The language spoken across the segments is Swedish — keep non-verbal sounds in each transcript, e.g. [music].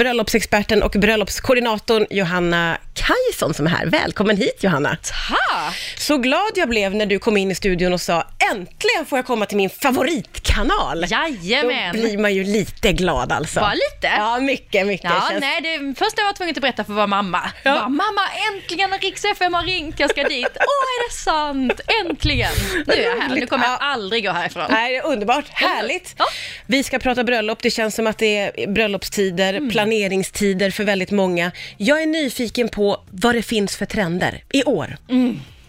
bröllopsexperten och bröllopskoordinatorn Johanna Kajson som är här. Välkommen hit Johanna. Tack! Så glad jag blev när du kom in i studion och sa äntligen får jag komma till min favoritkanal. Jajamän! Då blir man ju lite glad alltså. Bara lite? Ja, mycket, mycket. Ja, Känns- nej, det, först var jag tvungen att berätta för vår mamma. Ja. Bara, mamma, äntligen Rix FM har ringt, jag ska dit. [laughs] Åh, är det sant? Äntligen! Nu är jag här, nu kommer jag Ja. aldrig gå härifrån. Nej, det är underbart. Härligt. Ja. Vi ska prata bröllop. Det känns som att det är bröllopstider, Mm. planeringstider för väldigt många. Jag är nyfiken på vad det finns för trender i år.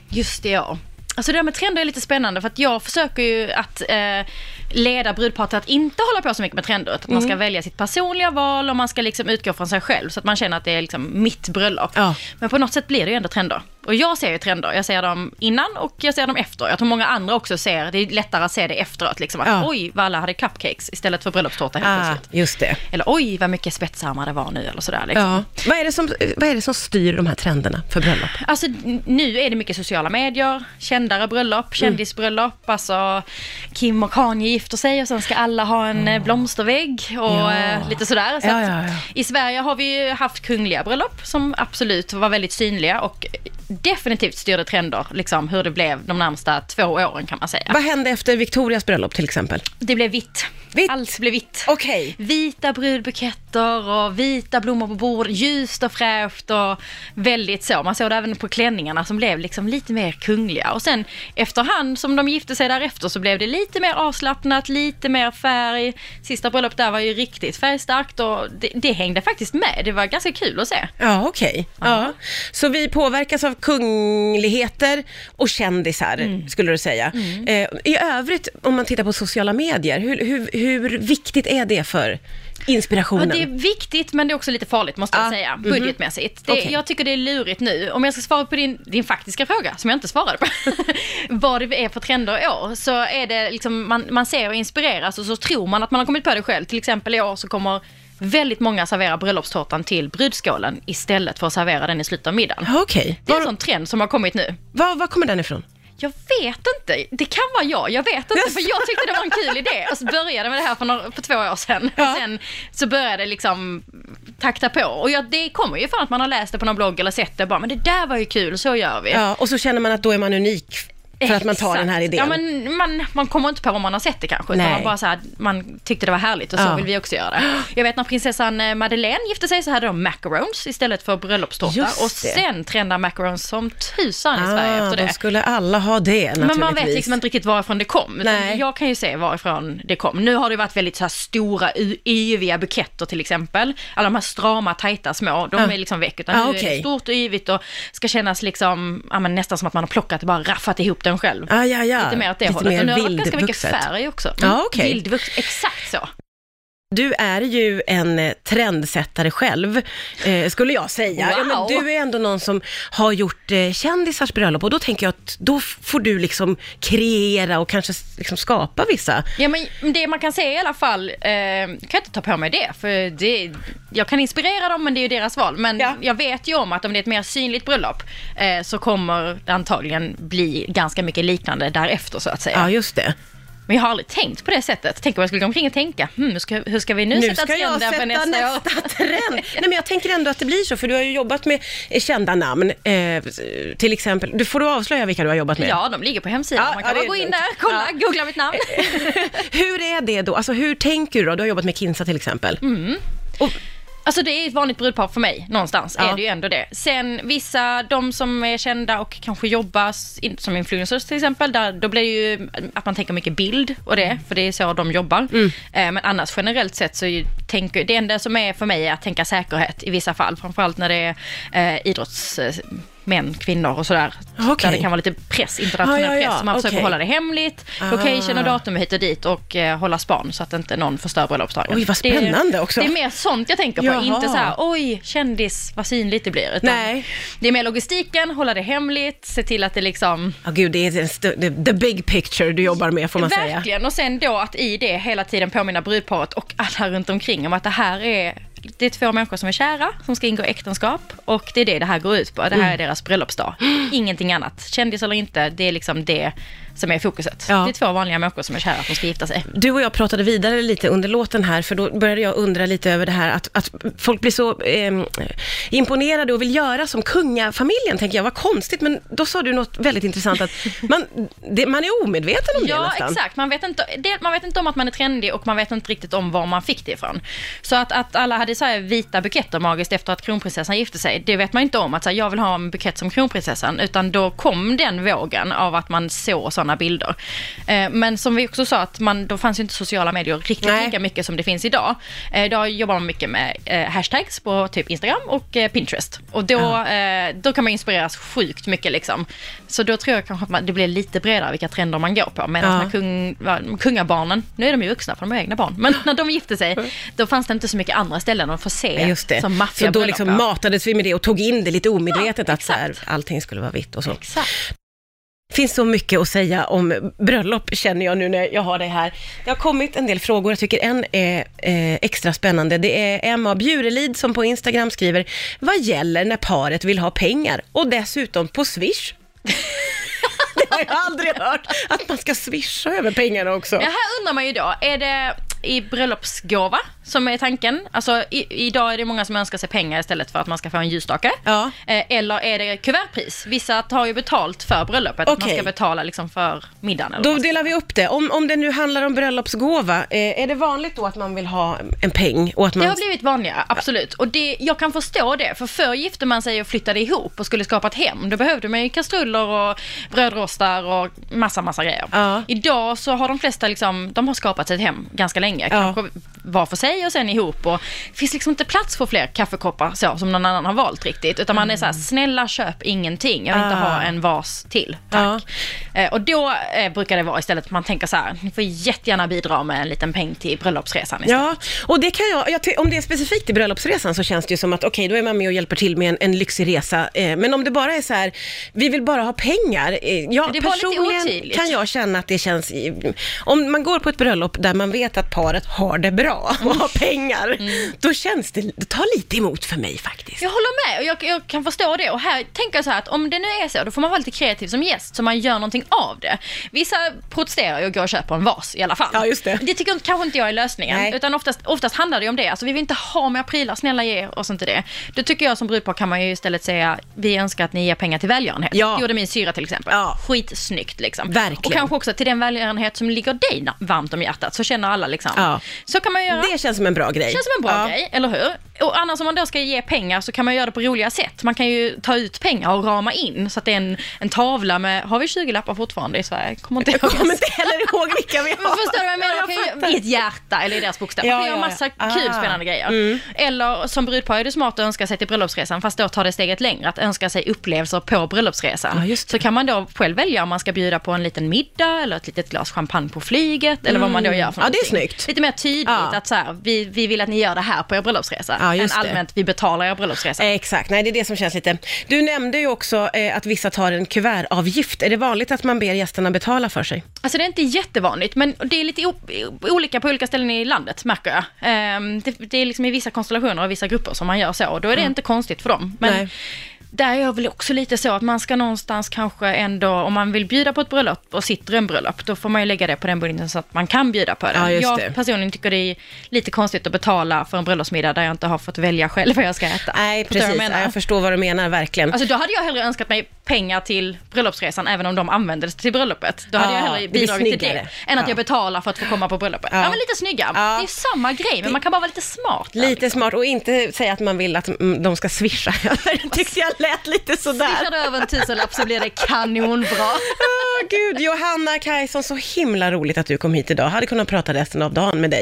Just det, ja. Alltså det där med trender är lite spännande för att jag försöker ju att eh, leda brudpar till att inte hålla på så mycket med trender. Att man ska Mm. välja sitt personliga val och man ska liksom utgå från sig själv så att man känner att det är liksom mitt bröllop. Ja. Men på något sätt blir det ju ändå trender. Och jag ser ju trender, jag ser dem innan och jag ser dem efter. Jag tror många andra också ser, det är lättare att se det efteråt. Liksom, att Ja. oj, vad alla hade cupcakes istället för bröllopstårta helt Ah, plötsligt. just det. Eller oj, vad mycket spetsarmar det var nu eller sådär. Liksom. Ja. Vad, är det som, vad är det som styr de här trenderna för bröllop? Alltså nu är det mycket sociala medier, kändare bröllop, kändisbröllop, alltså Kim och Kanye gifter sig och sen ska alla ha en eh, blomstervägg och Ja. eh, lite sådär. Så Ja. I Sverige har vi ju haft kungliga bröllop som absolut var väldigt synliga och definitivt styrde trender, liksom hur det blev de närmsta två åren kan man säga. Vad hände efter Victorias bröllop till exempel? Det blev vitt. Vitt? Allt blev vitt. Okej. Vita brudbuketter och vita blommor på bordet, ljust och fräscht och väldigt så. Man såg det även på klänningarna som blev liksom lite mer kungliga. Och sen efterhand som de gifte sig därefter så blev det lite mer avslappnat, lite mer färg. Sista bröllopet där var ju riktigt färgstarkt och det, det hängde faktiskt med. Det var ganska kul att se. Ja, okej. Ja. Så vi påverkas av kungligheter och kändisar, Mm. skulle du säga. Eh, I övrigt, om man tittar på sociala medier, hur, hur, hur viktigt är det för Ja, inspirationen? det är viktigt men det är också lite farligt måste Ja, jag säga, mhm. budgetmässigt. Det, Okej. Jag tycker det är lurigt nu. Om jag ska svara på din, din faktiska fråga, som jag inte svarade på, [laughs] vad det är för trender i år, så är det liksom, man, man ser och inspireras och så tror man att man har kommit på det själv. Till exempel i år så kommer väldigt många servera bröllopstårtan till brudskålen istället för att servera den i slutet av middagen. Ja, Okej. Det är en sån trend som har kommit nu. var, var kommer den ifrån? Jag vet inte. Det kan vara jag. Jag vet inte. För jag tyckte det var en kul idé. Och så började med det här för, några, för två år sedan. Ja. Och sen så började det liksom takta på. Och jag, det kommer ju från att man har läst det på någon blogg eller sett det. Bara, men det där var ju kul, så gör vi. Ja, och så känner man att då är man unik för att man tar den här idén. Ja, men man, man kommer inte på vad man har sett det kanske. Utan man bara så här, man tyckte det var härligt och så Ja. vill vi också göra det. Jag vet när prinsessan eh, Madeleine gifte sig så hade de macarons istället för bröllopstårta. Och det. sen trendar macarons som tusan i Sverige efter då det. skulle alla ha det. Men man vet liksom inte riktigt varifrån det kom. Jag kan ju se varifrån det kom. Nu har det varit väldigt så här stora, yviga buketter till exempel. Alla de här strama, tajta små, de Ja. är liksom väck. Utan Ja, nu är det stort och yvigt och ska kännas liksom, ja, men nästan som att man har plockat och bara raffat ihop den själv. Ah, ja, ja. Lite mer åt det Lite hållet. mer och nu har det varit ganska mycket färg också. Ja, okej. Vildvuxet, exakt så. Du är ju en eh, trendsättare själv, eh, skulle jag säga. Ja, men Wow. du är ändå någon som har gjort eh, kändisars bröllop och då tänker jag att då får du liksom kreera och kanske liksom skapa vissa. Ja, men det man kan säga i alla fall, eh, kan jag inte ta på mig det, för det, jag kan inspirera dem men det är ju deras val. Men Ja. jag vet ju om att om det är ett mer synligt bröllop eh, så kommer det antagligen bli ganska mycket liknande därefter så att säga. Ja, just det. Men jag har aldrig tänkt på det sättet. Tänk om jag skulle gå omkring och tänka, hmm, hur, ska, hur ska vi nu, Nu sätta trenden för nästa, nästa, år? trend. [laughs] Nej, men jag tänker ändå att det blir så, för du har ju jobbat med kända namn. Eh, till exempel, du får du avslöja vilka du har jobbat med? Ja, de ligger på hemsidan. Ja, Man ja, kan det bara gå in där, kolla, Ja. googla mitt namn. [laughs] Hur är det då? Alltså hur tänker du då? Du har jobbat med Kinsa till exempel. Mm. Och, Alltså det är ett vanligt brudpar för mig, någonstans Ja. är det ju ändå det. Sen vissa, de som är kända och kanske jobbar som influencers till exempel, där, då blir det ju att man tänker mycket bild och det, för det är så de jobbar. Mm. Eh, men annars generellt sett så ju- tänker, det enda som är för mig är att tänka säkerhet i vissa fall, framförallt när det är eh, idrottsmän, kvinnor och sådär. Okej. Där det kan vara lite press, internationell Ja, ja, ja, press, så man försöker hålla det hemligt, Ah. location och datum hit och dit och eh, hålla span så att inte någon förstör bröllopsdagen. Oj, vad spännande det, också. Det är mer sånt jag tänker på, Jaha. inte så här, oj, kändis, vad synligt det blir. Utan Nej. Det är mer logistiken, hålla det hemligt, se till att det liksom... ja, gud, det är the, big picture du jobbar med, får man säga. Verkligen, och sen då att i det hela tiden påminna brudparet och alla runt omkring om att det här är det är två människor som är kära, som ska ingå äktenskap och det är det det här går ut på. Det här Mm. är deras bröllopsdag. Ingenting annat. Kändis eller inte, det är liksom det som är fokuset. Ja. Det är två vanliga människor som är kära de ska gifta sig. Du och jag pratade vidare lite under låten här, för då började jag undra lite över det här att, att folk blir så eh, imponerade och vill göra som kungafamiljen, tänker jag. Vad konstigt, men då sa du något väldigt intressant, att man, det, man är omedveten om det Ja, nästan. exakt. Man vet, inte, det, man vet inte om att man är trendig och man vet inte riktigt om var man fick det ifrån. Så att, att alla hade så här vita buketter magiskt efter att kronprinsessan gifte sig, det vet man inte om. Att så här, jag vill ha en bukett som kronprinsessan, utan då kom den vågen av att man såg sådana bilder. Eh, men som vi också sa, att man, då fanns ju inte sociala medier riktigt Nej. lika mycket som det finns idag. Eh, idag jobbar man mycket med eh, hashtags på typ Instagram och eh, Pinterest. Och då, eh, då kan man inspireras sjukt mycket liksom. Så då tror jag kanske att man, det blir lite bredare vilka trender man går på. Medan Ja. kung, kungabarnen, nu är de ju vuxna för de har egna barn, men när de gifte sig, då fanns det inte så mycket andra ställen att få se Ja, Just det. som Så maffiga då liksom matades vi med det och tog in det lite omedvetet Ja, att så här, allting skulle vara vitt och så. Exakt finns så mycket att säga om bröllop känner jag nu när jag har det här. Det har kommit en del frågor, jag tycker en är eh, extra spännande. Det är Emma Bjurelid som på Instagram skriver, vad gäller när paret vill ha pengar och dessutom på Swish? [laughs] det har jag aldrig hört, att man ska swisha över pengarna också. Ja, här undrar man ju då, är det i bröllopsgåva som är tanken? Alltså i, idag är det många som önskar sig pengar istället för att man ska få en ljusstake. Ja. Eh, eller är det kuvertpris? Vissa tar ju betalt för bröllopet, att man ska betala liksom för middagen. Eller Då vad. delar vi upp det. Om, om det nu handlar om bröllopsgåva, eh, är det vanligt då att man vill ha en peng? Och att man... Det har blivit vanligare, absolut. Och det, jag kan förstå det, för förr gifte man sig och flyttade ihop och skulle skapa ett hem. Då behövde man ju kastruller och brödrostar och massa, massa grejer. Ja. Idag så har de flesta liksom, de har skapat sig ett hem ganska länge. Ja. Kanske var för sig och sen ihop. Och det finns liksom inte plats för fler kaffekoppar så, som någon annan har valt riktigt. Utan man är så här, snälla köp ingenting. Jag vill inte Ah. ha en vas till, tack. Eh, och då eh, brukar det vara istället att man tänker så här, ni får jättegärna bidra med en liten peng till bröllopsresan istället. Ja, och det kan jag, jag om det är specifikt i bröllopsresan så känns det ju som att okej, då är man med och hjälper till med en, en lyxig resa. Eh, men om det bara är så här, vi vill bara ha pengar. Ja, det personligen kan jag känna att det känns, om man går på ett bröllop där man vet att paret har det bra och Mm. har pengar, då känns det, det tar lite emot för mig faktiskt. Jag håller med och jag, jag kan förstå det. Och här tänker jag så här att om det nu är så, då får man vara lite kreativ som gäst så man gör någonting av det. Vissa protesterar ju och går och köper en vas i alla fall. Ja, just det. Det tycker jag, kanske inte jag är lösningen. Nej. Utan oftast, oftast handlar det ju om det. Alltså vi vill inte ha mer prylar, snälla ge oss inte det. Då tycker jag som brudpar kan man ju istället säga, vi önskar att ni ger pengar till välgörenhet. Ja. Det gjorde min syra till exempel. Ja. Skitsnyggt liksom. Verkligen. Och kanske också till den välgörenhet som ligger dig varmt om hjärtat, så känner alla liksom. Ja. Så kan man göra. Det känns som en bra grej. Känns som en bra Ja. grej, eller hur? Och annars om man då ska ge pengar så kan man göra det på roliga sätt. Man kan ju ta ut pengar och rama in så att det är en, en tavla med, har vi 20 lappar fortfarande i Sverige? Kommer inte Jag kommer inte heller ihåg vilka vi [laughs] Men har. förstår du vad jag menar? Ja, Man kan ju. I ett hjärta eller i deras bokstäver. Ja, Man kan ja, göra massa ja. kul Ah. spännande grejer. Mm. Eller som brudpar är det smart att önska sig till bröllopsresan fast då tar det steget längre. Att önska sig upplevelser på bröllopsresan. Ja. Så kan man då själv välja om man ska bjuda på en liten middag eller ett litet glas champagne på flyget eller vad man då gör för Mm. Ja, det är snyggt. Lite mer tydligt att så här, vi, vi vill att ni gör det här på er bröllopsresa. Ja, än allmänt, vi betalar er bröllopsresa. Eh, Exakt, nej det är det som känns lite... Du nämnde ju också eh, att vissa tar en kuvertavgift. Är det vanligt att man ber gästerna betala för sig? Alltså det är inte jättevanligt, men det är lite olika på olika ställen i landet, märker jag. Ehm, det, det är liksom i vissa konstellationer och vissa grupper som man gör så, och då är det inte konstigt för dem. Men Nej. Där är jag väl också lite så att man ska någonstans kanske ändå, om man vill bjuda på ett bröllop och sitt drömbröllop, då får man ju lägga det på den budgeten så att man kan bjuda på det. Ja, jag det. personligen tycker det är lite konstigt att betala för en bröllopsmiddag där jag inte har fått välja själv vad jag ska äta. Nej, precis. jag jag förstår vad du menar, verkligen. Alltså då hade jag hellre önskat mig pengar till bröllopsresan även om de användes till bröllopet. Då hade Ja, jag det hellre bidragit till det än att Ja. jag betalar för att få komma på bröllopet. Ja, men lite snygga. Det är samma grej men man kan bara vara lite smart. där, Lite liksom. smart och inte säga att man vill att mm, de ska swisha. [laughs] Det tyckte jag lät lite sådär. Swishar du över en tusenlapp så blir det kanonbra. [laughs] Åh gud, Johanna Kajson, så himla roligt att du kom hit idag. Hade kunnat prata resten av dagen med dig.